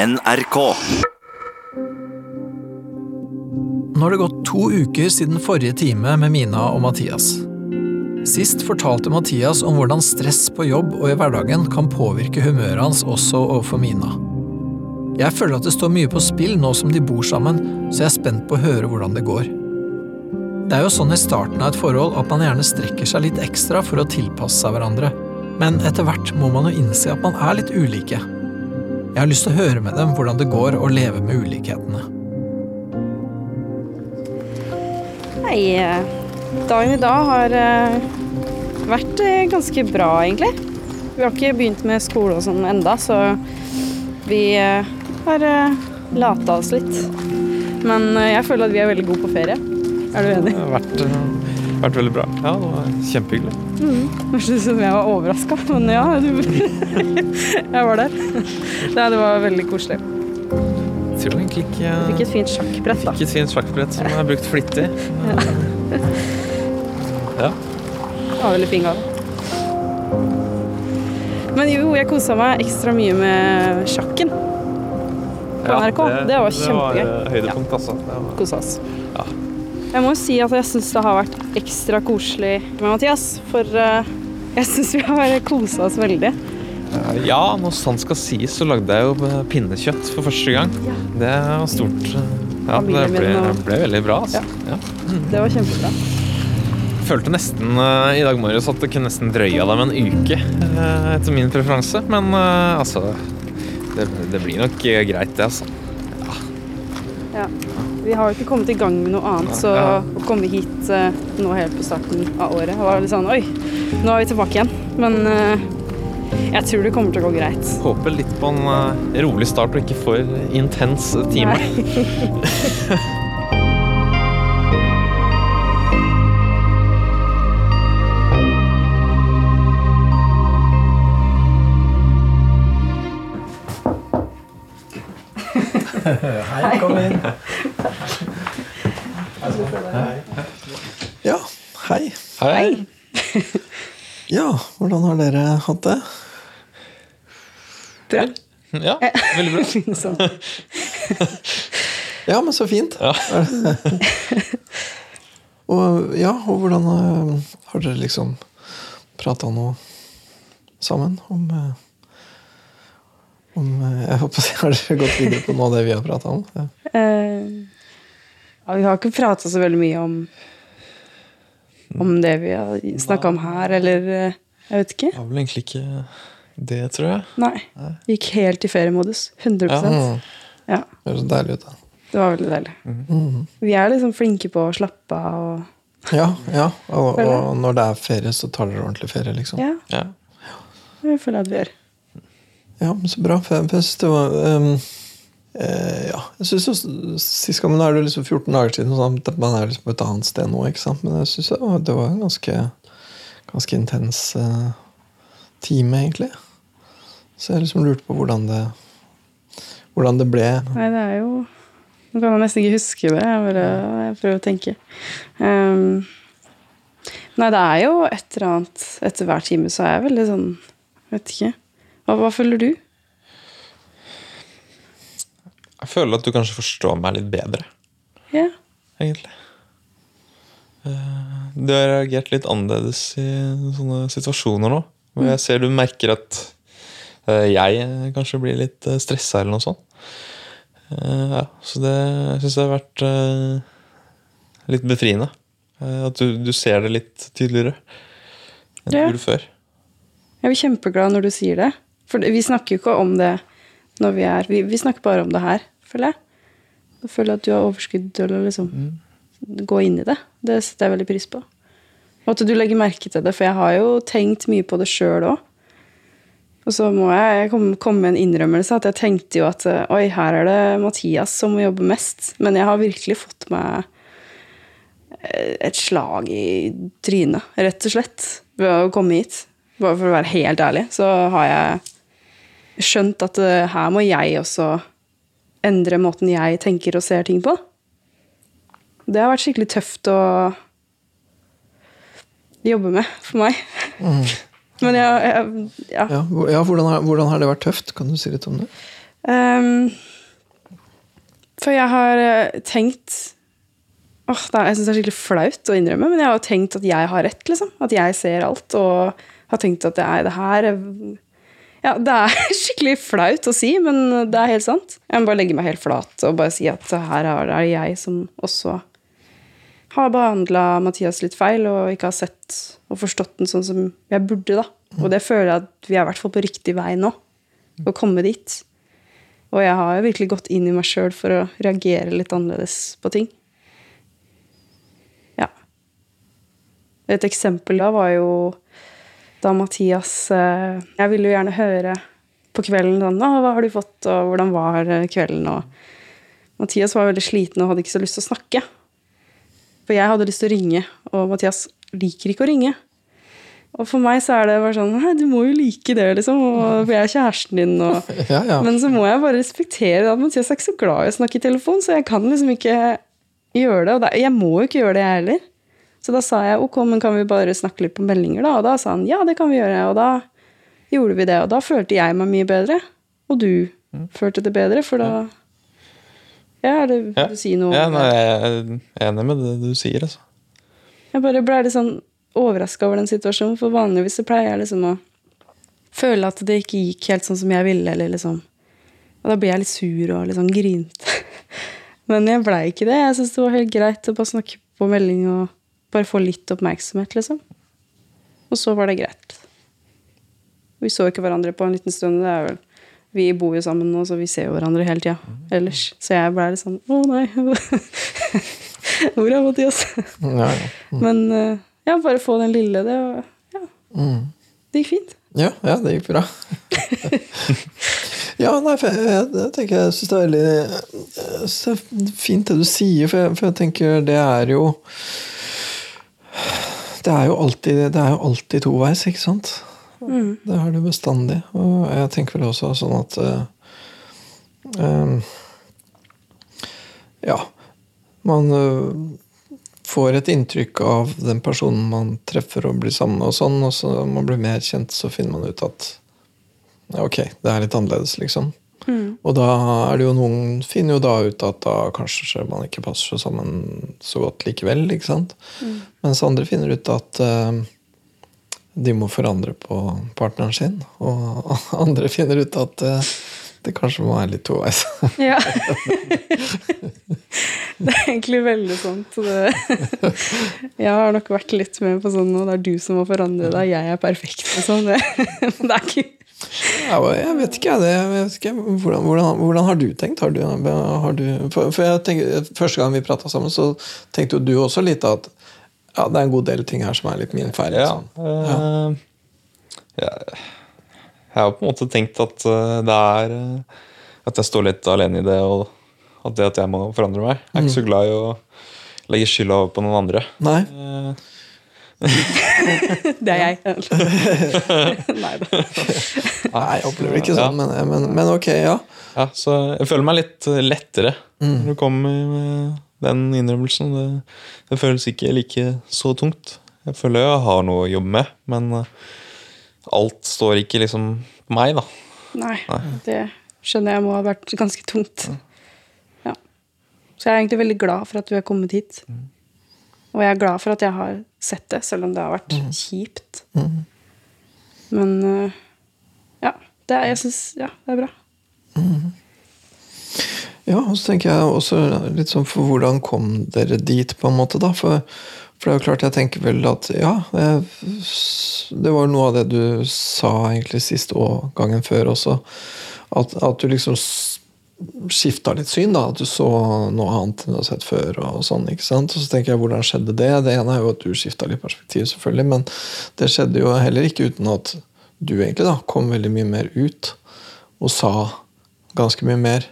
NRK. Nå har det gått to uker siden forrige time med Mina og Mathias. Sist fortalte Mathias om hvordan stress på jobb og i hverdagen kan påvirke humøret hans også overfor Mina. Jeg føler at det står mye på spill nå som de bor sammen, så jeg er spent på å høre hvordan det går. Det er jo sånn i starten av et forhold at man gjerne strekker seg litt ekstra for å tilpasse seg hverandre, men etter hvert må man jo innse at man er litt ulike. Jeg har lyst til å høre med dem hvordan det går å leve med ulikhetene. Nei, eh, dagen i dag har eh, vært eh, ganske bra, egentlig. Vi har ikke begynt med skole og sånn enda, så vi har lata oss litt. Men jeg føler at vi er veldig gode på ferie. Er du enig? Det har vært, vært veldig bra. Ja, det var kjempehyggelig. Hørtes ut som jeg var overraska, men ja, du Jeg var der. Nei, det var veldig koselig. Jeg tror egentlig ikke Fikk et fint sjakkbrett, da. Fikk et fint sjakkbrett som jeg har brukt flittig. Ja. Det var veldig fin gave. Men jo, jeg kosa meg ekstra mye med sjakken. På NRK. Det var kjempegøy. Det var høydepunkt, høydepunkt, altså. Var, Kosa oss. Ja. Jeg må jo si at jeg syns det har vært ekstra koselig med Mathias, for eh, jeg syns vi har kosa oss veldig. Eh, ja, når sant skal sies, så lagde jeg jo eh, pinnekjøtt for første gang. Det var stort. Ja, det ble, ble veldig bra, altså. Ja. Det var kjempebra. Følte nesten i dag morges at det kunne nesten drøya deg med en uke, etter min preferanse. Men altså det, det blir nok greit, det, altså. Ja. Ja. Vi har jo ikke kommet i gang med noe annet, så å komme hit eh, nå helt på starten av året var litt sånn Oi, nå er vi tilbake igjen. Men eh, jeg tror det kommer til å gå greit. Håper litt på en eh, rolig start og ikke for intens time. Hei, kom inn. Ja, hei. Hei. Ja, hvordan har dere hatt det? Bra. Ja, veldig bra. Sånn. Ja, men så fint. Og ja, og hvordan eh, har dere liksom prata noe sammen om eh, om eh, Jeg håper si, Har gått videre på noe av det vi har prata om? Ja. Eh, ja, vi har ikke prata så veldig mye om om det vi har snakka om her, eller eh, Jeg vet ikke. Det var vel egentlig ikke det, tror jeg. Nei. Gikk helt i feriemodus. 100 Ja. Mm, Ja, det høres så deilig ut. da. Det var veldig deilig. Vi er liksom flinke på å slappe av og Ja, ja. Og, og når det er ferie, så tar dere ordentlig ferie, liksom. Ja, Ja. det føler jeg at vi gjør. Ja, så bra. Synes det var Um eh, Ja, jeg synes jo Sist gang er det liksom 14 dager siden, at man er liksom et annet sted nå. ikke sant? Men jeg var, det var en ganske, ganske intens uh, time, egentlig. Så jeg liksom lurte på hvordan det hvordan det ble. Nei, det er jo Nå kan jeg nesten ikke huske det. Jeg, bare, jeg prøver å tenke. Um, nei, det er jo et eller annet Etter hver time så er jeg veldig sånn Vet ikke. Hva, hva føler du? Jeg føler at du kanskje forstår meg litt bedre, Ja. egentlig. Eh, Du har reagert litt annerledes i sånne situasjoner nå. Hvor jeg ser du merker at eh, jeg kanskje blir litt stressa eller noe sånt. Eh, Ja, så det syns jeg har vært eh, litt befriende. Eh, At du, du ser det litt tydeligere enn du Ja. gjorde før. Jeg blir kjempeglad når du sier det. For vi snakker jo ikke om det når vi er Vi, vi snakker bare om det her, føler jeg. Da føler jeg at du har overskudd til å liksom gå inn i det. Det setter jeg veldig pris på. Og at du legger merke til det, for jeg har jo tenkt mye på det sjøl òg. Og så må jeg komme med en innrømmelse at jeg tenkte jo at eh, oi, her er det Mathias som må jobbe mest. Men jeg har virkelig fått meg eh, et slag i trynet, rett og slett, ved å komme hit. Bare for å være helt ærlig, så har jeg skjønt at eh, her må jeg også endre måten jeg tenker og ser ting på. Det har vært skikkelig tøft å jobbe med for meg. Men jeg, jeg ja. Ja, ja hvordan, har, hvordan har det vært tøft? Kan du si litt om det? Um, for jeg har eh, tenkt Åh, er, Jeg syns det er skikkelig flaut å innrømme, men jeg har tenkt at jeg har rett. liksom. At jeg ser alt. Og har tenkt at det er det her er- Ja, det er skikkelig flaut å si, men det er helt sant. Jeg må bare legge meg helt flat og bare si at her er det jeg som også har behandla Mathias litt feil og ikke har sett og forstått den sånn som jeg burde. da. Og det føler jeg at vi er i hvert fall på riktig vei nå. Å komme dit. Og jeg har jo virkelig gått inn i meg sjøl for å reagere litt annerledes på ting. Ja. Et eksempel da var jo da Mathias eh, Jeg ville jo gjerne høre på kvelden sånn, hva har du fått, og hvordan var eh, kvelden? Og Mathias var veldig sliten og hadde ikke så lyst til å snakke. For jeg hadde lyst til å ringe, og Mathias liker ikke å ringe. Og for meg så er det bare sånn Nei, du må jo like det, liksom. For jeg er kjæresten din, og Ja, ja. Men så må jeg bare respektere at Mathias er ikke så glad i å snakke i telefon, så jeg kan liksom ikke gjøre det. Og jeg må jo ikke gjøre det, jeg heller. Så da sa jeg ok, men kan vi bare snakke litt på meldinger, da? Og da sa han ja, det kan vi gjøre. Og da gjorde vi det. Og da følte jeg meg mye bedre. Og du følte det bedre, for da Ja, er det, Ja. du si noe? Ja, nei, jeg er enig med det du sier, altså. Jeg bare ble litt sånn overraska over den situasjonen, for vanligvis så pleier jeg liksom å føle at det ikke gikk helt sånn som jeg ville, eller liksom Og da blir jeg litt sur og litt sånn grinte. Men jeg blei ikke det. Jeg syns det var helt greit å bare snakke på melding og bare få litt oppmerksomhet, liksom. Og så var det greit. Vi så ikke hverandre på en liten stund. Det er vel Vi bor jo sammen nå, så vi ser jo hverandre hele tida ellers. Så jeg blei litt sånn Å, nei. Hvor er Mathias? Ja, ja. Men eh, ja, bare få den lille, det Ja, Mm. det gikk fint. Ja, ja, det gikk bra. ja, nei, for jeg, jeg, jeg tenker jeg syns det er veldig det er fint det du sier, for jeg, for jeg tenker det er jo Det er jo alltid, det er jo alltid toveis, ikke sant? Det er det bestandig. Og jeg tenker vel også sånn at uh, eh, Ja, man uh, får et inntrykk av den personen man treffer og blir sammen med, og sånn, og så man blir mer kjent, så finner man ut at ja, ok, det er litt annerledes, liksom. Og da er det jo noen finner jo da ut at da kanskje man ikke passer seg sammen så godt likevel, ikke sant? Mens andre finner ut at uh, de må forandre på partneren sin, og andre finner ut at uh, det kanskje må være litt toveis. Ja. det er egentlig veldig sant. Det, jeg har nok vært litt med på sånn nå, det er du som må forandre deg, jeg er perfekt. og Sånn. Det, det er ikke jeg vet ikke, jeg. vet ikke. Hvordan, hvordan, hvordan har du tenkt? Har du, har du, for, for tenker, Første gang vi prata sammen, så tenkte jo du også litt at ja, det er en god del ting her som er litt min feil. Ja, liksom. eh, jeg, jeg har på en måte tenkt at eh, det er eh, At jeg står litt alene i det, og at det at jeg må forandre meg. Jeg er ikke så glad i å legge skylda over på noen andre. Nei? Det er jeg. Nei da. Nei, jeg opplever ikke sånn, men, men, men ok, ja. Ja, så jeg føler meg litt eh, lettere når du kommer med den innrømmelsen. Det, det føles ikke like så tungt. Jeg føler jeg har noe å jobbe med, men eh, alt står ikke liksom på meg, da. Nei, det skjønner jeg må ha vært ganske tungt. Ja. Så jeg er egentlig veldig glad for at du er kommet hit. Og jeg er glad for at jeg har sett det, selv om det har vært kjipt. Men øh, ja, det er, jeg syns ja, det er bra. Ja, og så tenker jeg også litt sånn for hvordan kom dere dit, på en måte, da? For, for det er jo klart, jeg tenker vel at ja Det var noe av det du sa egentlig sist og gangen før også. At, at du liksom skifta litt syn, da. At du så noe annet enn du har sett før. Og sånn, ikke sant? Og så tenker jeg, hvordan skjedde det? Det ene er jo at du skifta litt perspektiv, selvfølgelig, men det skjedde jo heller ikke uten at du egentlig da kom veldig mye mer ut og sa ganske mye mer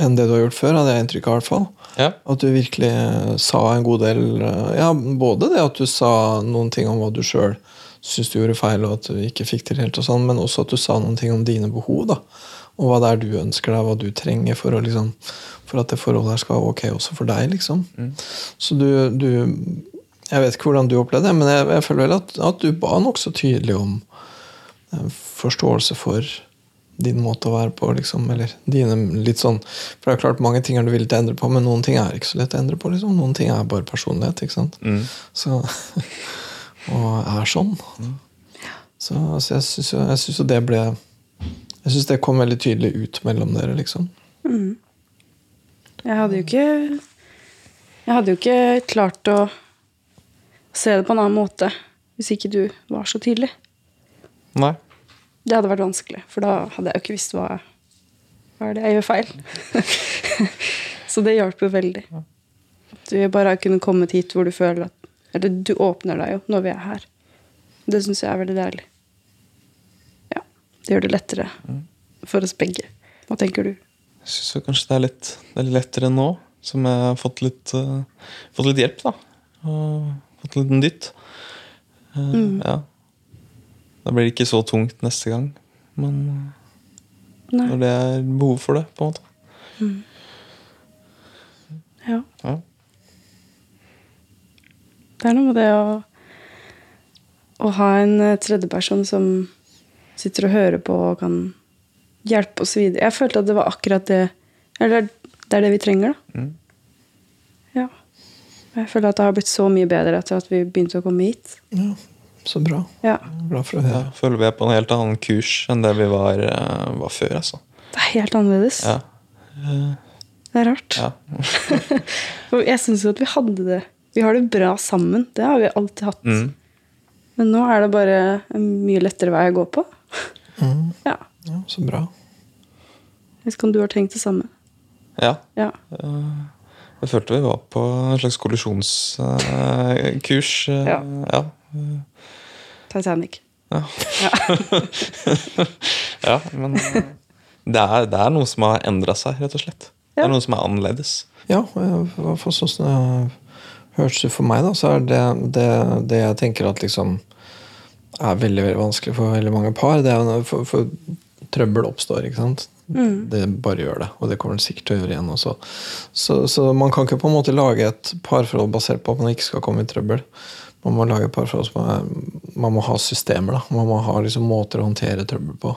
enn det du har gjort før, hadde jeg inntrykk av. i hvert fall. Ja. At du virkelig eh, sa en god del eh, Ja, både det at du sa noen ting om hva du sjøl syns du gjorde feil, og at du ikke fikk til helt, og sånn, men også at du sa noen ting om dine behov. da, Og hva det er du ønsker deg, hva du trenger for, å, liksom, for at det forholdet her skal være ok også for deg. liksom. Så du, du Jeg vet ikke hvordan du opplevde det, men jeg, jeg føler vel at, at du ba nokså tydelig om eh, forståelse for din måte å være på, liksom. Eller dine litt sånn For det er klart mange ting er du villig til å endre på, men noen ting er ikke så lett å endre på. liksom. Noen ting er bare personlighet. ikke sant? Mm. Så, og er sånn. Så, så jeg syns jo det ble Jeg syns det kom veldig tydelig ut mellom dere, liksom. Jeg hadde jo ikke Jeg hadde jo ikke klart å se det på en annen måte hvis ikke du var så tydelig. Nei. Det hadde vært vanskelig, for da hadde jeg jo ikke visst hva, hva er det jeg gjør feil. så det hjalp jo veldig. At vi bare har kunnet kommet hit hvor du føler at Eller du åpner deg jo når vi er her. Det syns jeg er veldig deilig. Det gjør det lettere for oss begge. Hva tenker du? Jeg syns kanskje det er, litt, det er litt lettere nå, som jeg har fått litt, uh, fått litt hjelp, da. Og fått en liten dytt. mm. Ja. Da blir det ikke så tungt neste gang. Men Nei. når det er behov for det, på en måte. Ja. Ja. Det er noe med det å, å ha en eh, tredjeperson som sitter og hører på og kan hjelpe oss videre. Jeg følte at det var akkurat det Eller det er det vi trenger, da. Mm. Ja. Jeg føler at det har blitt så mye bedre etter at vi begynte å komme hit. Ja, Så bra. Ja. Glad for å høre. Jeg føler vi er på en helt annen kurs enn det vi var, eh, var før. altså. Det er helt annerledes. Ja. Det er rart. ja. Jeg syns jo at vi hadde det Vi har det bra sammen. Det har vi alltid hatt. Mm. Men nå er det bare en mye lettere vei å gå på. Mm. Ja. Ja, så bra. Jeg vet ikke om du har tenkt det samme. ja. Ja. Jeg følte vi var på en slags kollisjonskurs. Ja. ja. Titanic. Ja. ja, men eh, det er, det er noe som har endra seg, rett og slett. Det er noe som er annerledes. Ja, for sånn som det hørtes ut for meg, da, så er det, det det jeg tenker at liksom er veldig veldig vanskelig for veldig mange par, det er jo når for, for trøbbel oppstår. ikke sant? Det bare gjør det, og det kommer den sikkert til å gjøre igjen også. Så, så man kan ikke på en måte lage et parforhold basert på at man ikke skal komme i trøbbel. Man må lage et parforhold som er, man må ha systemer. da. Man må ha liksom måter å håndtere trøbbel på.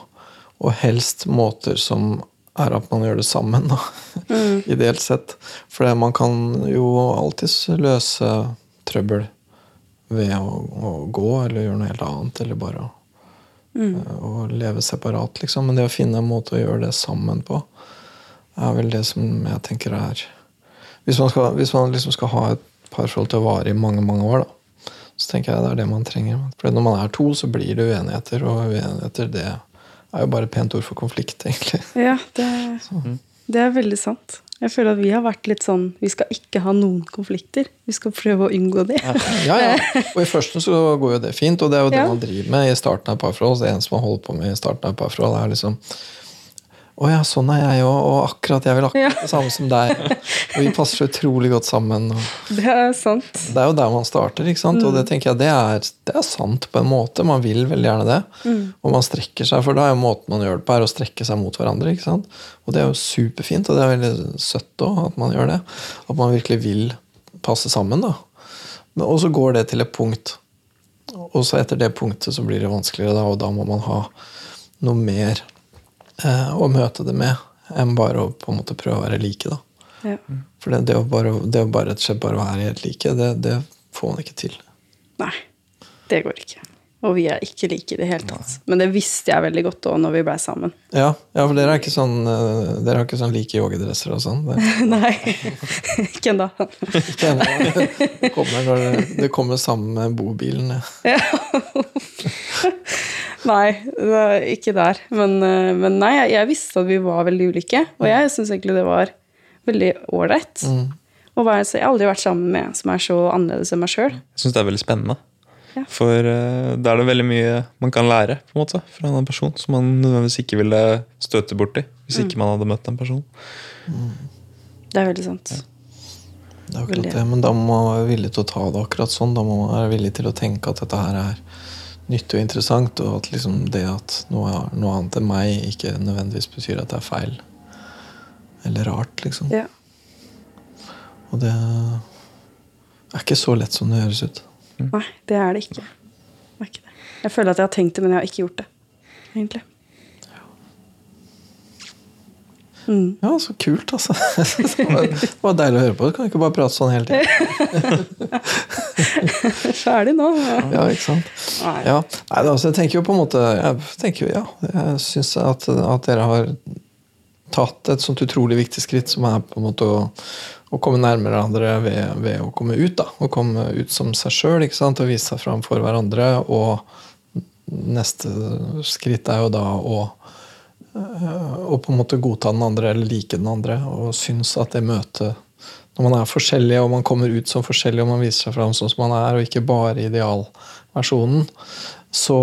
Og helst måter som er at man gjør det sammen, da. Ideelt sett. For man kan jo alltids løse trøbbel ved å, å gå eller gjøre noe helt annet. Eller bare å, eh, å leve separat, liksom. Men det å finne en måte å gjøre det sammen på, er vel det som jeg tenker er Hvis man, skal, hvis man liksom skal ha et parforhold til å vare i mange, mange år, da, så tenker jeg det er det man trenger. For når man er to, så blir det uenigheter, og uenigheter det er jo bare et pent ord for konflikt, egentlig. Ja, det, det er veldig sant. Jeg føler at vi har vært litt sånn Vi skal ikke ha noen konflikter. Vi skal prøve å unngå de. Ja, ja. Og i første så går jo det fint, og det er jo det man driver med i starten av parforhold. Det eneste man holder på med i starten av parforhold, er liksom Å ja, sånn er jeg òg, og akkurat jeg vil akkurat Ja. det samme som deg. Og vi passer så utrolig godt sammen. Det er sant. det er jo der man starter, ikke sant? og det tenker jeg det er, det er sant på en måte. Man vil veldig gjerne det. Og man strekker seg, for da er jo måten man gjør det på, er å strekke seg mot hverandre. ikke sant? Og det er jo superfint, og det er veldig søtt òg at man gjør det. At man virkelig vil passe sammen. da. Og så går det til et punkt. Og så etter det punktet så blir det vanskeligere, da, og da må man ha noe mer eh, å møte det med enn bare å på en måte prøve å være like. da. Ja. For det, det, å bare, det å bare, rett og slett bare være helt like, det, det får man ikke til. Nei, det går ikke. Og vi er ikke like i det hele tatt. Men det visste jeg veldig godt òg når vi blei sammen. Ja, ja, for dere er ikke sånn, eh, dere har ikke sånn like yogadresser og sånn? Nei, ikke ennå. det, kommer det kommer sammen med bobilen. ja. Nei, ikke der. Men, eh, men nei, jeg, jeg visste at vi var veldig ulike. Og jeg syns egentlig det var veldig ålreit. Mm. så Jeg har aldri vært sammen med en som er så annerledes enn meg sjøl. Jeg syns det er veldig spennende. Ja. For uh, da er det veldig mye man kan lære på en måte, fra en annen person som man nødvendigvis ikke ville støte borti hvis ikke man hadde møtt den personen. Det er veldig sant. Det er akkurat Veldig. det, men da må man være villig til å ta det akkurat sånn. Da må man være villig til å tenke at dette her er nyttig og interessant, og at liksom det at noe, noe annet enn meg ikke nødvendigvis betyr at det er feil. Eller rart, liksom. Ja. Og det er ikke så lett som det høres ut. Nei, det er det ikke. Det er ikke det. Jeg føler at jeg har tenkt det, men jeg har ikke gjort det. Egentlig. Ja, så kult, altså. Det var, det var deilig å høre på. Du kan ikke bare prate sånn hele tiden. Ferdig nå. Ja. Ja, ikke sant? Nei. Ja. Nei, altså, jeg tenker jo på en måte Jeg tenker jo, ja, jeg syns at, at dere har tatt et sånt utrolig viktig skritt som er på en måte å, å komme nærmere hverandre ved, ved å komme ut. da, Å komme ut som seg sjøl og vise seg fram for hverandre. Og neste skritt er jo da å øh, å på en måte godta den andre eller like den andre. Og synes at det møtet Når man er forskjellig og man kommer ut som forskjellig og man viser seg fram sånn som man er, og ikke bare idealversjonen, så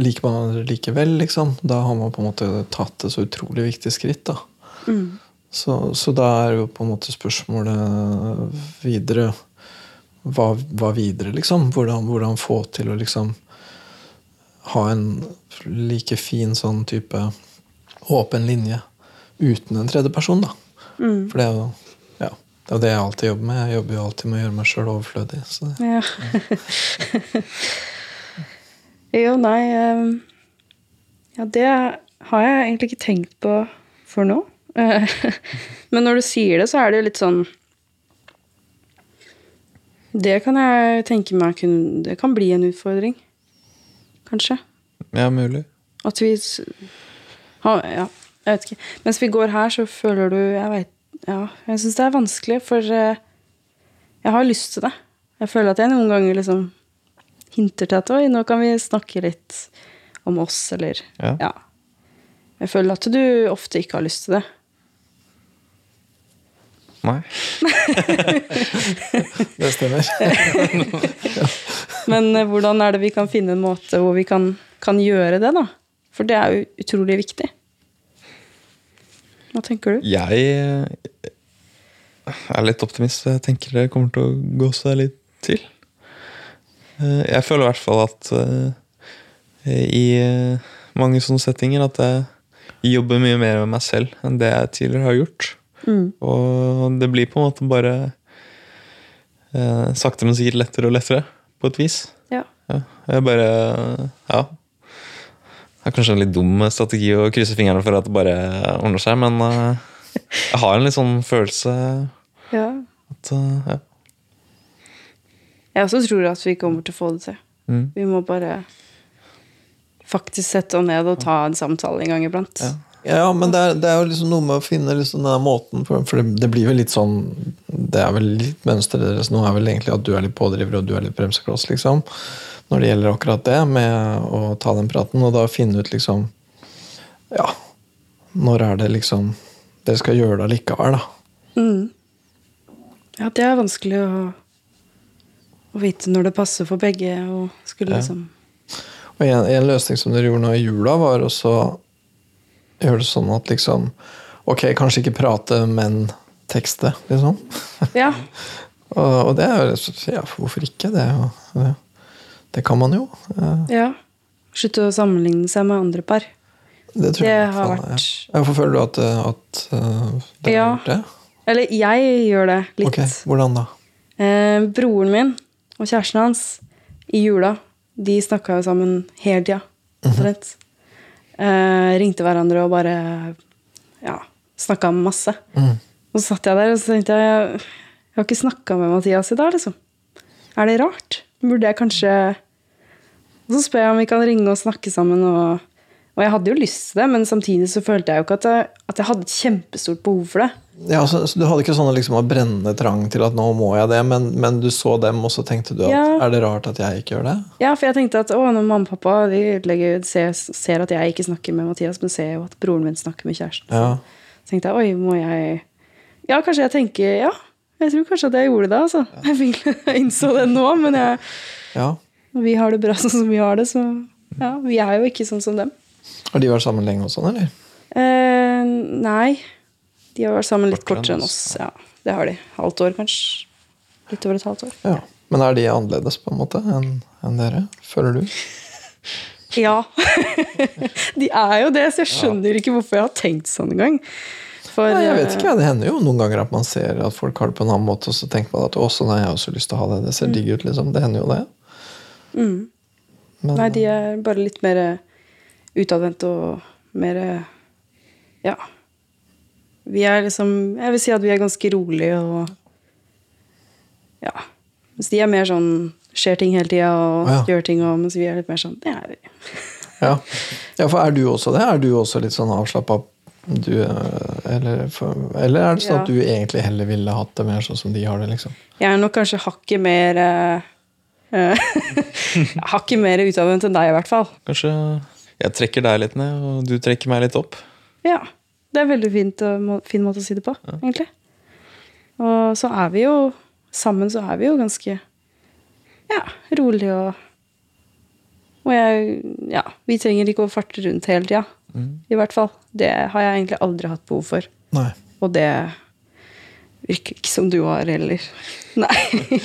liker man hverandre likevel, liksom. Da har man på en måte tatt et så utrolig viktig skritt. da. Så, så da er jo på en måte spørsmålet videre hva, hva videre, liksom? Hvordan, hvordan få til å liksom ha en like fin sånn type åpen linje uten en tredje person, da. For det er jo ja, det er det jeg alltid jobber med. Jeg jobber jo alltid med å gjøre meg sjøl overflødig. Så det, Ja. jo, nei ehm, Ja, det har jeg egentlig ikke tenkt på for nå. Men når du sier det, så er det jo litt sånn Det kan jeg tenke meg kun... Det kan bli en utfordring. Kanskje. Ja, mulig. At vi Ja, jeg vet ikke. Mens vi går her, så føler du Jeg veit Ja, jeg syns det er vanskelig, for eh, jeg har lyst til det. Jeg føler at jeg noen ganger liksom hinter til at oi, nå kan vi snakke litt om oss, eller Ja. Jeg føler at du ofte ikke har lyst til det. Nei. det stemmer. Men eh, hvordan er det vi kan finne en måte hvor vi kan, kan gjøre det, da? For det er jo utrolig viktig. Hva tenker du? Jeg er litt optimist. Jeg tenker det kommer til å gå seg litt til. Eh, Jeg føler i hvert fall at eh, i eh, mange sånne settinger at jeg jobber mye mer med meg selv enn det jeg tidligere har gjort. Og det blir på en måte bare eh, sakte, men sikkert lettere og lettere, på et vis. Ja. Ja, jeg bare Ja. Det er kanskje en litt dum strategi å krysse fingrene for at det bare ordner seg, men eh, jeg har en litt sånn følelse ja. at eh, ja. Jeg også tror at vi kommer til å få det til. Mm. Vi må bare faktisk sette oss ned og ta en samtale en gang iblant. Ja. Ja, men det er, det er jo liksom noe med å finne liksom den måten For, for det, det blir vel litt sånn Det er vel litt mønsteret deres nå er vel egentlig at du er litt pådriver og du er litt bremsekloss, liksom. Når det gjelder akkurat det med å ta den praten, og da finne ut liksom Ja, når er det liksom dere skal gjøre det allikevel, da. Ja, det er vanskelig å, å vite når det passer for begge. Og skulle Ja. liksom Og en, en løsning som dere gjorde nå i jula, var også gjøre det sånn at liksom Ok, kanskje ikke prate, men tekste, liksom. Ja. Og, og det er jo Ja, hvorfor ikke? Det, jo, det, kan man jo. Eh, ja. Slutte å sammenligne seg med andre par. Det, tror Det jeg har vært- ja. Hvorfor føler du at, at eh, det? Ja. har gjort det? Eller jeg gjør det litt. Ok, Hvordan da? Eh, broren min og kjæresten hans i jula, de snakka jo sammen hele tida. omtrent. Eh, ringte hverandre og bare ja, snakka masse. Mm. Og så satt jeg der og så tenkte jeg jeg, har ikke snakka med Mathias i dag, liksom. Er det rart? Burde jeg kanskje Og så spør jeg om vi kan ringe og snakke sammen. Og, og jeg hadde jo lyst til det, men samtidig så følte jeg jo ikke at jeg, at jeg hadde et kjempestort behov for det. Ja, så, så Du hadde ikke sånn liksom, brennende trang til at nå må jeg det, men, men du så dem, og så tenkte du at Ja. er det rart at jeg ikke gjør det? Ja, for jeg tenkte at å, når mamma og pappa de legger, ser, ser at jeg ikke snakker med Mathias, men ser jo at broren min snakker med kjæresten. Ja. Så tenkte jeg oi, må jeg Ja, kanskje jeg tenker Ja, jeg tror kanskje at jeg gjorde det, altså. Fikk, jeg innså det nå, men jeg, ja. vi har det bra sånn som vi har det, så ja, vi er jo ikke sånn som dem. Har de vært sammen lenge og sånn, eller? Eh, nei. De har vært sammen litt Kortere enn enn oss. Ja, det har de. Halvt år, kanskje. Litt over et halvt år. Ja. Men er de annerledes på en måte enn en dere? Føler du? Ja. de er jo det, så jeg skjønner ikke hvorfor jeg har tenkt sånn engang. For Nei, jeg vet eh, ikke. Det hender jo noen ganger at man ser at folk har det på en annen måte, og så tenker man at å, sånn har jeg også lyst til å ha det. Det ser digg ut, liksom. Det hender jo det. Men, Mm. Nei, de er bare litt mer utadvendte og mer Ja. Vi er liksom Jeg vil si at vi er ganske rolige og Ja. Mens de er mer sånn Skjer ting hele tida og Ja. gjør ting, og mens vi er litt mer sånn Det er Ja. ja, for er du også det? Er du også litt sånn avslappa? Du, eh, eller, for, eller er det sånn at du egentlig heller ville hatt det mer sånn som de har det? liksom? Jeg er nok kanskje hakket mer eh, eh, Hakket mer utadvendt enn deg, i hvert fall. Kanskje jeg trekker deg litt ned, og du trekker meg litt opp. Ja. Det er en veldig fint, og fin måte å si det på, egentlig. Og så er vi jo Sammen så er vi jo ganske ja, rolig og Og jeg Ja, vi trenger ikke å farte rundt hele tida. I hvert fall. Det har jeg egentlig aldri hatt behov for. Nei. Og det virker ikke som du har heller. Nei.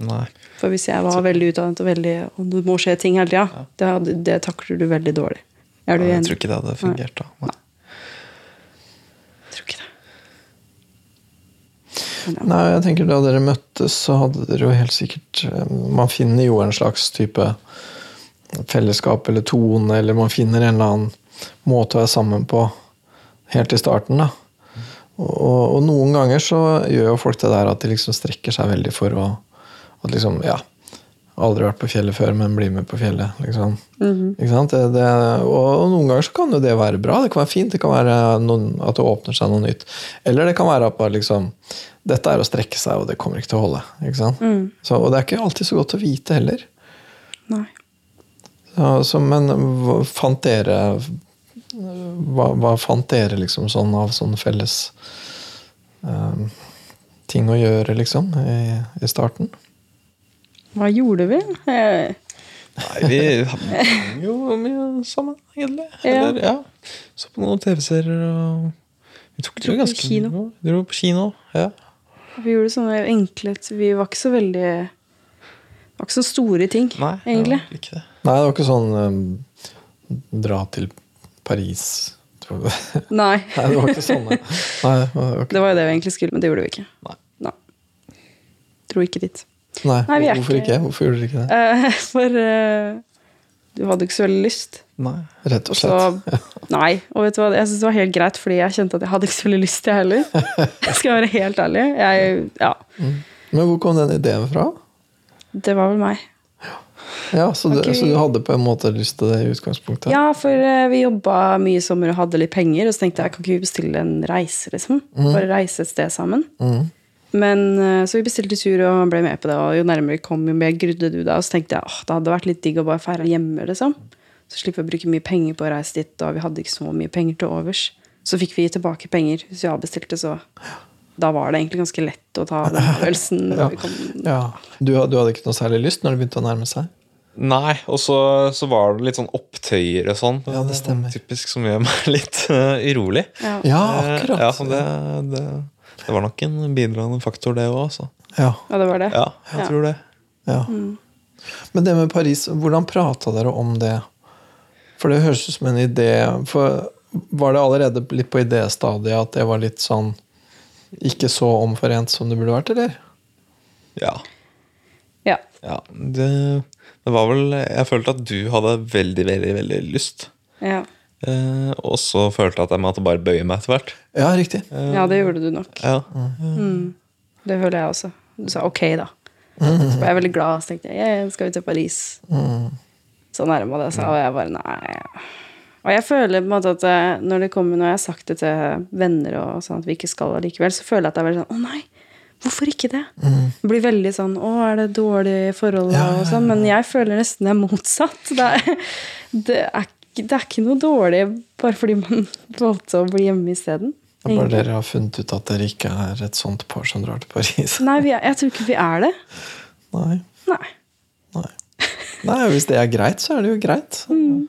Nei. For hvis jeg var veldig utdannet og veldig Og det må skje ting hele tida, det, det takler du veldig dårlig. Er du jeg tror ikke det hadde fungert da. Nei. Jeg tror ikke det. Men ja. Nei, jeg tenker Da dere møttes, så hadde dere jo helt sikkert eh, Man finner jo en slags type fellesskap eller tone, eller man finner en eller annen måte å være sammen på helt i starten. da. Og, og noen ganger så gjør jo folk det der at de liksom strekker seg veldig for å at liksom, ja, Aldri vært på fjellet før, men bli med på fjellet. liksom. Ikke sant? Det, det, og noen ganger så kan jo det være bra. Det kan være fint. Det kan være noen, at det åpner seg noe nytt. Eller det kan være at bare liksom Dette er å strekke seg, og det kommer ikke til å holde. ikke sant? Så, og det er ikke alltid så godt å vite heller. Nei. Så, så, men hva fant dere hva, hva fant dere liksom sånn av sånne felles um, ting å gjøre, liksom, i, i starten? Hva gjorde vi? Nei, vi hang jo mye sammen, egentlig. Ja. Eller, ja. Så på noen TV-serier og Vi tok Dro det på ganske kino. mye. Dro på kino. Ja. Vi gjorde sånne enkle Vi var ikke så veldig Det var ikke så store ting, Nei, egentlig. det var ikke det. Nei, det var ikke sånn um, dra til Paris tror du? Nei. Nei, det var ikke sånn. Nei, det var ikke, Det var jo det vi egentlig skulle, men det gjorde vi ikke. Nei. Nei. Dro ikke dit. nei, Nei, vi er hvorfor ikke- ikke? Hvorfor gjorde dere ikke det? Uh, for uh, du hadde ikke så veldig lyst. Nei. Rett og Så slett. Nei. Og vet du hva, jeg syns det var helt greit, fordi jeg kjente at jeg hadde ikke så veldig lyst, til det heller. Jeg Skal være helt ærlig. Jeg, ja. Men hvor kom den ideen fra? Det var vel meg. Ja, så du, okay. så du hadde på en måte lyst til det i utgangspunktet? Ja, for eh, vi jobba mye i sommer og hadde litt penger, og så tenkte jeg kan ikke vi bestille en reise, liksom? Bare reise et sted sammen. Mm. Men eh, Så vi bestilte tur, og ble med på det, og jo nærmere vi kom, jo mer grudde du deg. Og så tenkte jeg åh, det hadde vært litt digg å bare feire hjemme, liksom. Så slipper vi å bruke mye penger på å reise dit, og vi hadde ikke så mye penger til overs. Så fikk vi tilbake penger hvis vi avbestilte, så da var det egentlig ganske lett å ta den avgjørelsen. Ja. vi kom. Ja. Du, du hadde ikke noe særlig lyst når det begynte å nærme seg? Nei, og så, så var det litt sånn opptøyer og sånn. Ja, det stemmer. Typisk som gjør meg litt uh, urolig. Ja. Ja, Eh, akkurat. Ja, så det, det, det var nok en bidragende faktor, det òg. Ja, ja, det var det. Ja, jeg Ja. tror det. ja. Men det med Paris, hvordan prata dere om det? For det høres ut som en idé for Var det allerede litt på idéstadiet at det var litt sånn ikke så omforent som det burde vært, eller? Ja. Ja. ja det, det var vel Jeg følte at du hadde veldig, veldig, veldig lyst. Ja. Eh, og så følte jeg at jeg måtte bare bøye meg etter hvert. Ja, riktig. ja, det gjorde du nok. Ja. Det føler jeg også. Du sa ok, da. Så ble jeg veldig glad, så tenkte jeg jeg skal vi til Paris. Så nærma det seg, og jeg bare nei. Og jeg føler på en måte at eh, når det kommer, når jeg har sagt det til venner og sånn at vi ikke skal allikevel, så føler jeg at det er veldig sånn å nei, hvorfor ikke det? Det blir veldig sånn å, er det dårlig forhold Ja, og sånn, men jeg føler nesten det er motsatt. Det er, det er, det er ikke noe dårlig bare fordi man valgte å bli hjemme isteden. Det er bare dere har funnet ut at dere ikke er et sånt par som drar til Paris. Nei, vi er, jeg tror ikke vi er det. Nei. Nei. Nei. Nei, hvis det er greit, så er det jo greit. Mm.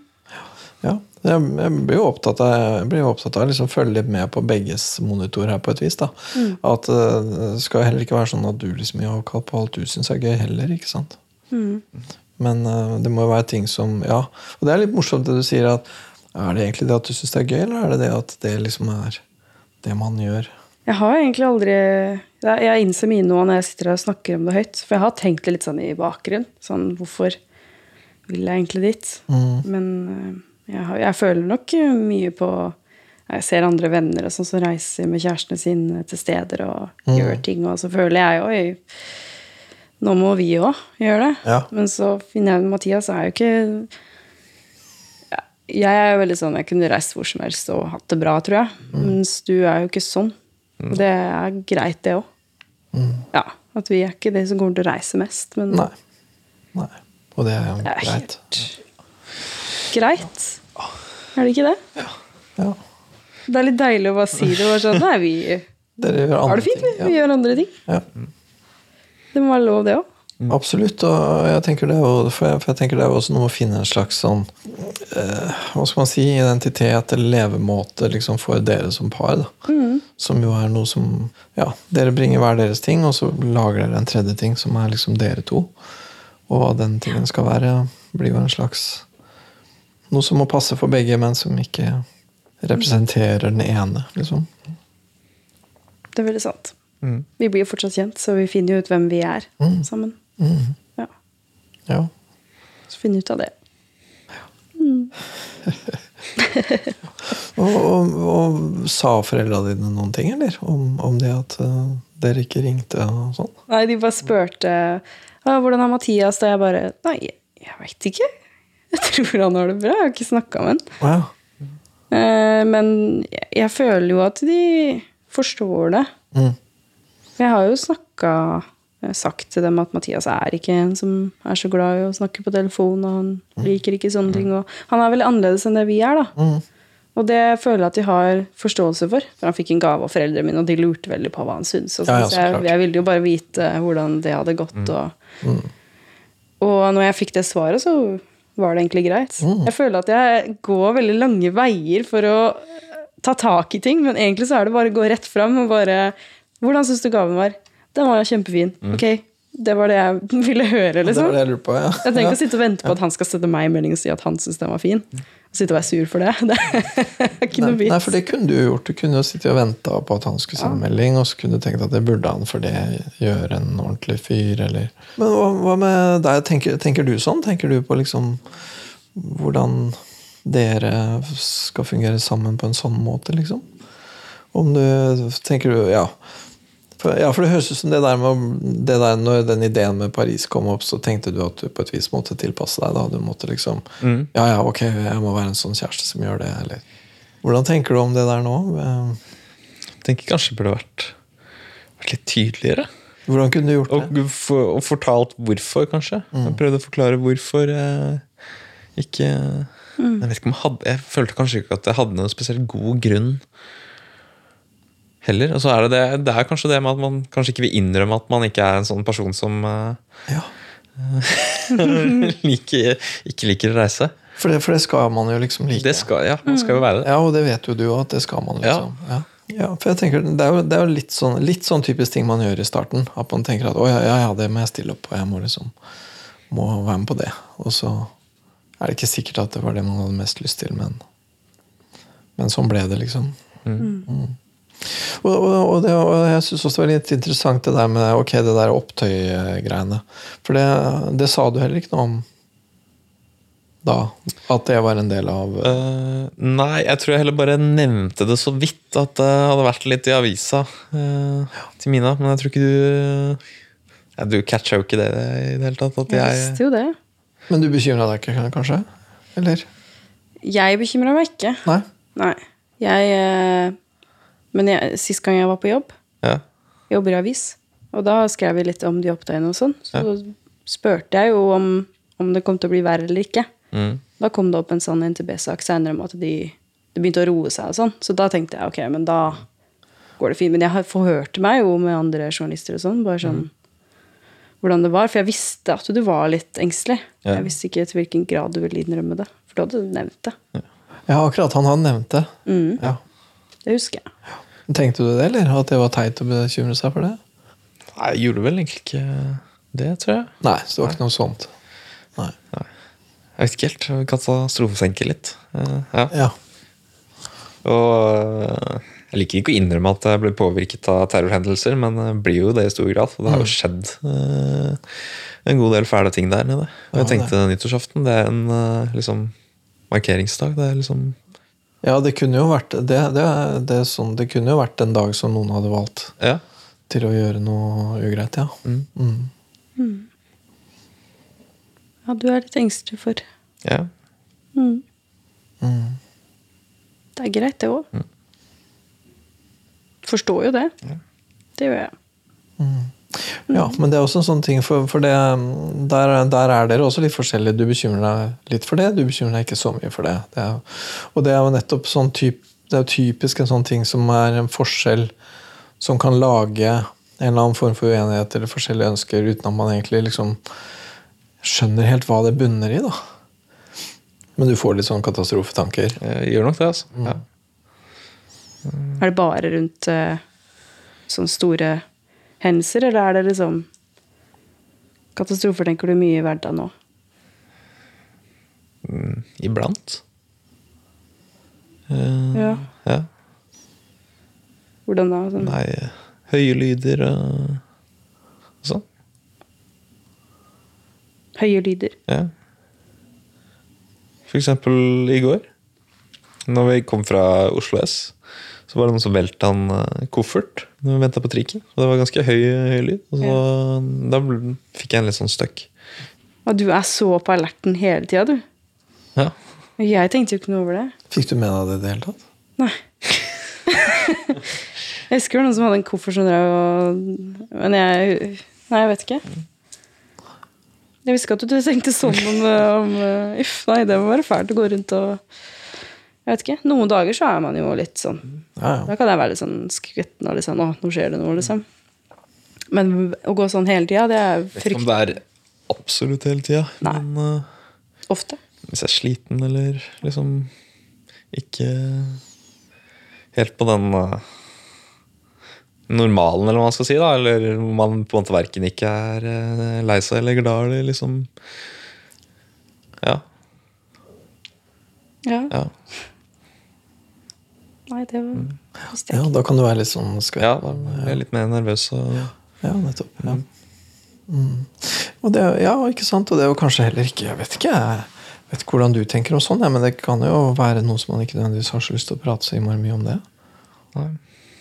Ja. Jeg, blir jo opptatt av, jeg opptatt av å liksom følge litt med på begges monitor her på et vis. da. Mm. At eh, Det skal heller ikke være sånn at du liksom gir avkall på alt du syns er gøy heller. ikke sant? Mm. Men eh, det må jo være ting som Ja. Og det er litt morsomt det du sier at er det egentlig det at du syns det er gøy, eller er det det at det liksom er det man gjør? Jeg har egentlig aldri Jeg innser mye nå når jeg sitter og snakker om det høyt. For jeg har tenkt det litt sånn i bakgrunn. Sånn, hvorfor vil jeg egentlig dit? Mm. Men øh, jeg, har, jeg føler nok mye på jeg ser andre venner og sånn som reiser med kjærestene sine til steder og Mm. gjør ting, og så føler jeg jo nå må vi òg gjøre det. Ja. Men så finner jeg Mathias er jo ikke Jeg er jo veldig sånn jeg kunne reist hvor som helst og hatt det bra, tror jeg. Mm. Mens du er jo ikke sånn. Og det er greit, det òg. Ja, at vi er ikke de som kommer til å reise mest, men Mm. Nei. Nei. Og det er jo det er greit. helt greit. Er det ikke det? Ja. Det er litt deilig å bare si det. Bare sånn, nei, vi Dere gjør har andre det fint, vi. Ja. Vi gjør andre ting. Ja. Det må være lov, det òg. Absolutt, og jeg tenker det for jeg, for jeg tenker det er også noe med å finne en slags sånn eh, Hva skal man si? Identitet eller levemåte liksom, for dere som par. Da. Som jo er noe som Ja, dere bringer hver deres ting, og så lager dere en tredje ting som er liksom dere to. Og hva den tingen skal være, blir jo en slags Noe som må passe for begge, men som ikke representerer den ene, liksom. Det er veldig sant. Vi blir jo fortsatt kjent, så vi finner jo ut hvem vi er sammen. Ja, Ja. Så finne ut av det. Og, og, og sa foreldra dine noen ting, eller? Om, om det at uh, dere ikke ringte og sånn? Nei, de bare spurte «Ja, hvordan er Mathias, da jeg bare Nei, jeg veit ikke. Jeg tror han har det bra. Jeg har ikke snakka med han. Wow. Eh, men jeg, føler jo at de forstår det. Mm. Jeg har jo snakka sagt til dem at Mathias er ikke en som er så glad i å snakke på telefon, og han liker ikke sånne ting. Og han er veldig annerledes enn det vi er, da. Mm. Og det føler jeg at de har forståelse for. For han fikk en gave av foreldrene mine, og de lurte veldig på hva han syntes. Ja, ja, jeg, jeg ville jo bare vite hvordan det hadde gått. Og, og når jeg fikk det svaret, så var det egentlig greit. Jeg føler at jeg går veldig lange veier for å ta tak i ting, men egentlig så er det bare å gå rett fram og bare Hvordan syns du gaven var? Den var kjempefin. Ok, det var det jeg ville høre, Det liksom. var det jeg lurte på, ja. Jeg trenger ja. å sitte og vente på at han skal sette meg en melding og si at han syns den var fin. Sitte og være sur for det. Det er ikke noe vits. nei, for det kunne du gjort. Du kunne jo sittet og venta på at han skulle sende melding, og så kunne du tenkt at det burde han for det gjøre en ordentlig fyr, eller Men hva, hva med deg? Tenker, tenker du sånn? Tenker du på liksom hvordan dere skal fungere sammen på en sånn måte, liksom? Om du Tenker du Ja. Ja, for det høres ut som det der med det der, Når den ideen med Paris kom opp, så tenkte du at du på et vis måtte tilpasse deg. da, Du måtte liksom Ja, ja, ok, jeg må være en sånn kjæreste som gjør det, eller Hvordan tenker du om det der nå? Eh, Jeg tenker kanskje det burde vært, vært litt tydeligere. Hvordan kunne du gjort det? Og, for, og fortalt hvorfor, kanskje. Jeg prøvde å forklare hvorfor jeg ikke Jeg vet ikke om jeg hadde Jeg følte kanskje ikke at jeg hadde noen spesielt god grunn heller. Og så er det, det, det er kanskje det med at man kanskje ikke vil innrømme at man ikke er en sånn person som uh, Ja, liker, ikke liker å reise. for det, for det skal man jo liksom like. Det skal, ja, man skal jo være det. Ja, og det vet jo du òg, at det skal man liksom. Ja. Ja, for jeg tenker, Det er jo, det er jo litt, sånn, litt sånn typisk ting man gjør i starten. At man tenker at å ja, ja, ja, det må jeg stille opp på, jeg må liksom må være med på det. Og så er det ikke sikkert at det var det man hadde mest lyst til, men, men sånn ble det, liksom. Mm. Og, og, og, det, og jeg syns også det var litt interessant det der med ok, det der opptøy-greiene. For det, det sa du heller ikke noe om da. At det var en del av uh, nei, jeg tror jeg heller bare nevnte det så vidt at det hadde vært litt i avisa uh, til Mina. Men jeg tror ikke du ja, Du catcha jo ikke det i det hele tatt. At Jeg jeg, visste jo det. Men du bekymra deg ikke, kanskje? Eller? Jeg bekymra meg ikke. Nei? Nei. Jeg eh, Men jeg, sist gang jeg var på jobb, ja. jobber i avis, og da skrev vi litt om de opptøyene og sånn. Så spurte jeg jo om, om det kom til å bli verre eller ikke. Mm. Da kom det opp en sånn NTB-sak seinere om at de, det begynte å roe seg og sånn. Så da tenkte jeg ok, men da går det fint. Men jeg forhørte meg jo med andre journalister og sånn, bare sånn hvordan det var. For jeg visste at du var litt engstelig. Ja. Jeg visste ikke til hvilken grad du ville innrømme det. For du hadde nevnt det. Ja, akkurat. Han hadde nevnt det. Ja. Det husker jeg. Tenkte du det, eller? At det var teit å bekymre seg for det? Nei, jeg gjorde vel egentlig ikke det, tror jeg. Nei, så det var ikke noe sånt. Nei. Jeg vet ikke helt. Katastrofesenke litt. Uh, ja. Ja. Og eh, jeg liker ikke å innrømme at jeg ble påvirket av terrorhendelser, men jeg blir jo det i stor grad. Og det har jo skjedd uh, en god del fæle ting der nede. Og jeg Ja, tenkte nyttårsaften, det er en liksom markeringsdag. Det er liksom Ja, det kunne jo vært det, det, det, er sånn, det kunne jo vært en dag som noen hadde valgt Ja. til å gjøre noe ugreit, ja. Mm. Ja, du er litt engstelig for ja. mm. Mm. Det er greit, det òg. Forstår jo det. Det gjør jeg. Ja, men det er også en sånn ting, for, for det, der, der er dere også litt forskjellige. Du bekymrer deg litt for det, du bekymrer deg ikke så mye for det. det er, og det er jo nettopp sånn typ, det er typisk en sånn ting som er en forskjell som kan lage en eller annen form for uenighet eller forskjellige ønsker uten at man egentlig liksom skjønner helt hva det bunner i. da. Men du får litt sånn katastrofetanker. Jeg gjør nok det, altså. Ja. Er det bare rundt eh, sånne store hendelser, eller er det liksom Katastrofer tenker du mye i hverdagen nå? Mm, iblant. Uh, Ja. ja. Hvordan da? Sånn. Nei, høye lyder og sånn. Høye lyder. Ja. For eksempel i går, når vi kom fra Oslo S, så var det noen som velta en eh, koffert når vi venta på trikken. Og det var ganske høy, høy lyd. Og så, Da ble- fikk jeg en litt sånn støkk. Og du er så på alerten hele tida, du. Ja. Jeg tenkte jo ikke noe over det. Fikk du med deg det i det hele tatt? Nei. jeg husker noen som hadde en koffert som drev og Men jeg Nei, jeg vet ikke. Jeg visste ikke at du tenkte sånn om, om Uff, nei, det må være fælt å gå rundt og Jeg vet ikke. Noen dager så er man jo litt sånn Ja, ja. Da kan jeg være litt sånn skvetten og litt sånn Å, nå skjer det noe, liksom. Men å gå sånn hele tida, det er Vet ikke om fryktelig det er absolutt hele tida, men uh, ofte. hvis jeg er sliten eller liksom ikke helt på den uh, normalen, eller hva man skal si, da. Eller man på en måte verken ikke er uh, lei seg eller glad eller liksom Ja. Ja. ja. Nei, det var visste jeg ja, da kan du være litt sånn skvett. ja da er jeg litt mer nervøs og Ja, nettopp. Ja. Mm. Og det, ja, ikke sant? Og det er jo kanskje heller ikke Jeg vet ikke jeg vet ikke hvordan du tenker om sånn, ja, men det kan jo være noe som man ikke nødvendigvis har så lyst til å prate så innmari mye om det. Nei.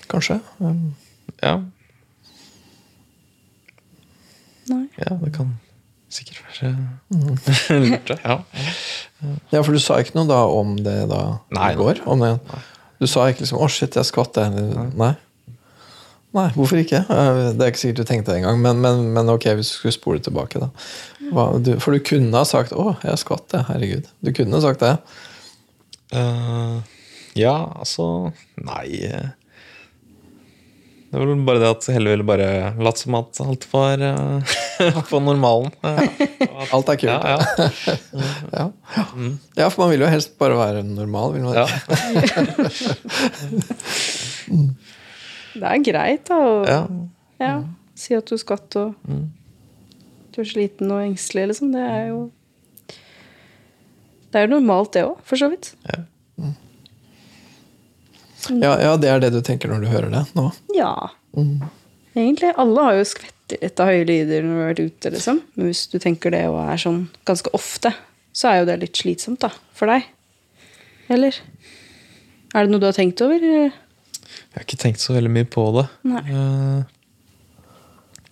Kanskje. Um, Ja. Nei. ja, det kan sikkert være lurt, det. Ja. Ja, for du sa ikke noe da om det da Nei, i går? Om det. Du sa ikke liksom 'Å, shit, jeg skvatt'. det». Nei. Nei, hvorfor ikke? Det er ikke sikkert du tenkte det engang, men, men, men ok, hvis du skulle spole tilbake, da. For du kunne ha sagt 'Å, jeg skvatt', det. Herregud. Du kunne sagt det. Uh, ja, altså Nei. Det var bare det at Helle ville bare latt som at alt var eh, på normalen. Alt er kult. ja, Ja. ja. ja, for man vil jo helst bare være normal. Vil man ja. ikke? Det er greit, da. Å ja. ja, si at du skvatt og du er sliten og engstelig, liksom. Det er jo Det er jo normalt, det òg, for så vidt. Ja, ja, det er det du tenker når du hører det nå? Ja. Egentlig. Alle har jo skvettet litt av høye lyder når du har vært ute, liksom. Men hvis du tenker det og er sånn ganske ofte, så er jo det litt slitsomt, da. For deg. Eller? Er det noe du har tenkt over? eller? Jeg har ikke tenkt så veldig mye på det. Nei. Eh,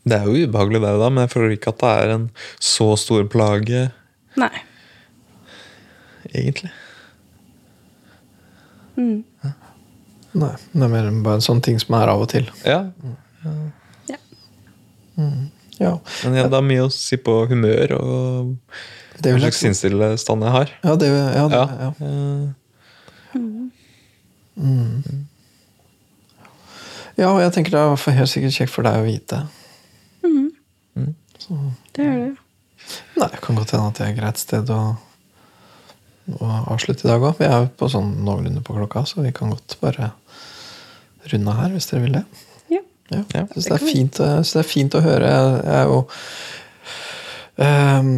det er jo ubehagelig, det, da, men jeg føler ikke at det er en så stor plage, Nei. egentlig. Nei, det er mer bare en sånn ting som er av og til. Ja, Ja. Ja, Men igjen, det er mye å si på humør og det hva slags sinnstilstand jeg har. Ja, det, ja, det, Ja. ja. Mm. ja, og jeg tenker det er helt sikkert kjekt for deg å vite. Det er det. Nei, det kan godt hende at det er et greit sted å, å avslutte i dag òg. Vi er jo på sånn noenlunde på klokka, så vi kan godt bare runde her hvis dere vil det. Ja. Jeg synes det det, er fint, det er fint å høre. Jeg, jeg er jo um,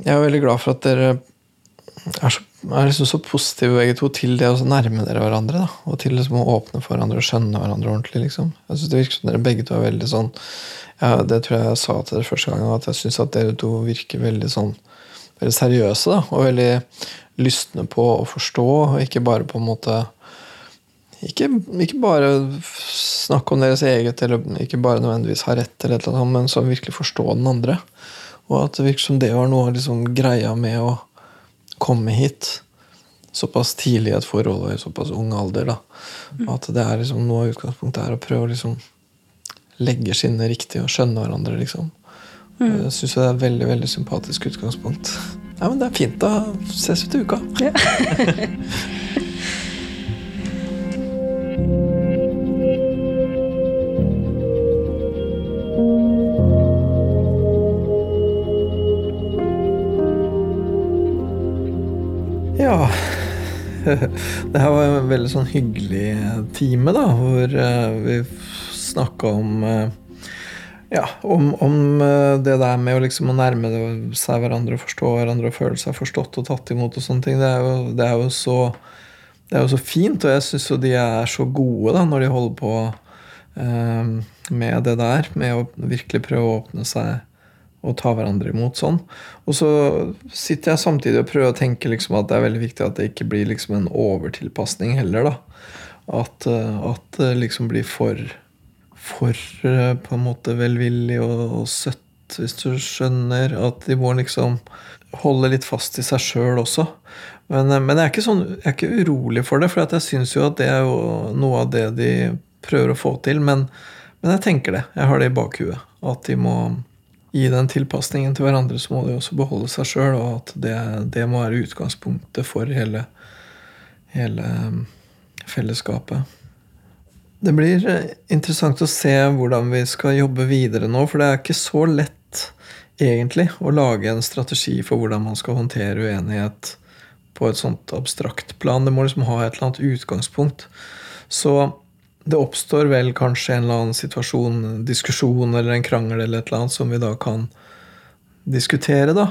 Jeg er veldig glad for at dere er, så, er liksom så positive begge to til det å nærme dere hverandre. Da, og til liksom å åpne for hverandre og skjønne hverandre ordentlig. Liksom. Jeg synes Det virker som dere begge to er veldig sånn ja, Det tror jeg jeg sa til dere første gang, at jeg syns at dere to virker veldig sånn veldig seriøse da, og veldig lystne på å forstå, og ikke bare på en måte ikke, ikke bare snakke om deres eget, eller ikke bare nødvendigvis ha rett, eller eller annet, men så virkelig forstå den andre. Og at det virker som det var noe av liksom greia med å komme hit såpass tidlig i et forhold og i såpass ung alder. da. At det er liksom noe av utgangspunktet er å prøve å liksom legge skinnene riktig og skjønne hverandre. liksom. Mm. Jeg syns det er et veldig veldig sympatisk utgangspunkt. Ja, men Det er fint. Da ses vi til uka. Ja Det her var en veldig sånn hyggelig time, da, hvor eh, vi snakka om eh, ja, om, om eh, det der med å, liksom, nærme seg hverandre og forstå hverandre og føle seg forstått og tatt imot og sånne ting. Det er jo, det er jo, så, det er jo så fint, og jeg syns jo de er så gode da, når de holder på eh, med det der. Med å virkelig prøve å åpne seg og ta hverandre imot sånn. Og så sitter jeg samtidig og prøver å tenke liksom at det er veldig viktig at det ikke blir liksom en overtilpasning heller. da. At, eh, at det liksom blir for for eh, på en måte velvillig og, og søtt, hvis du skjønner. At de må liksom holde litt fast i seg sjøl også. Men, eh, men jeg, er sånn, jeg er ikke urolig for det, for jeg syns jo at det er noe av det de prøver å få til. Men, men jeg tenker det. Jeg har det i bakhuet. At de må gi den tilpasningen til hverandre, så må de også beholde seg sjøl, og at det, det, må være utgangspunktet for hele, hele um, fellesskapet. Det blir eh, interessant å se hvordan vi skal jobbe videre nå, for det er ikke så lett egentlig å lage en strategi for hvordan man skal håndtere uenighet på et sånt abstrakt plan. Det må liksom ha et eller annet utgangspunkt. Så det oppstår vel kanskje en eller annen situasjon, diskusjon eller en krangel eller et eller annet som vi da kan diskutere, da.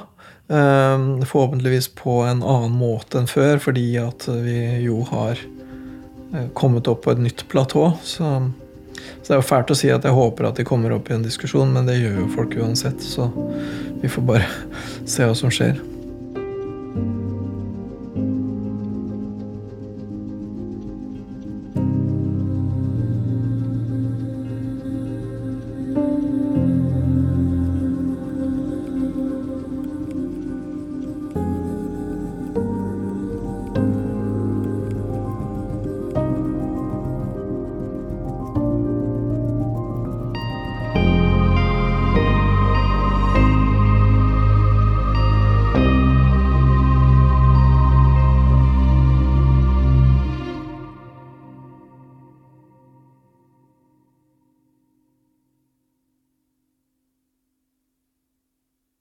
Eh, forhåpentligvis på en annen måte enn før, fordi at vi jo har eh, kommet opp på et nytt platå. Så, så det er jo fælt å si at jeg håper at de kommer opp i en diskusjon, men det gjør jo folk uansett. Så vi får bare se hva som skjer.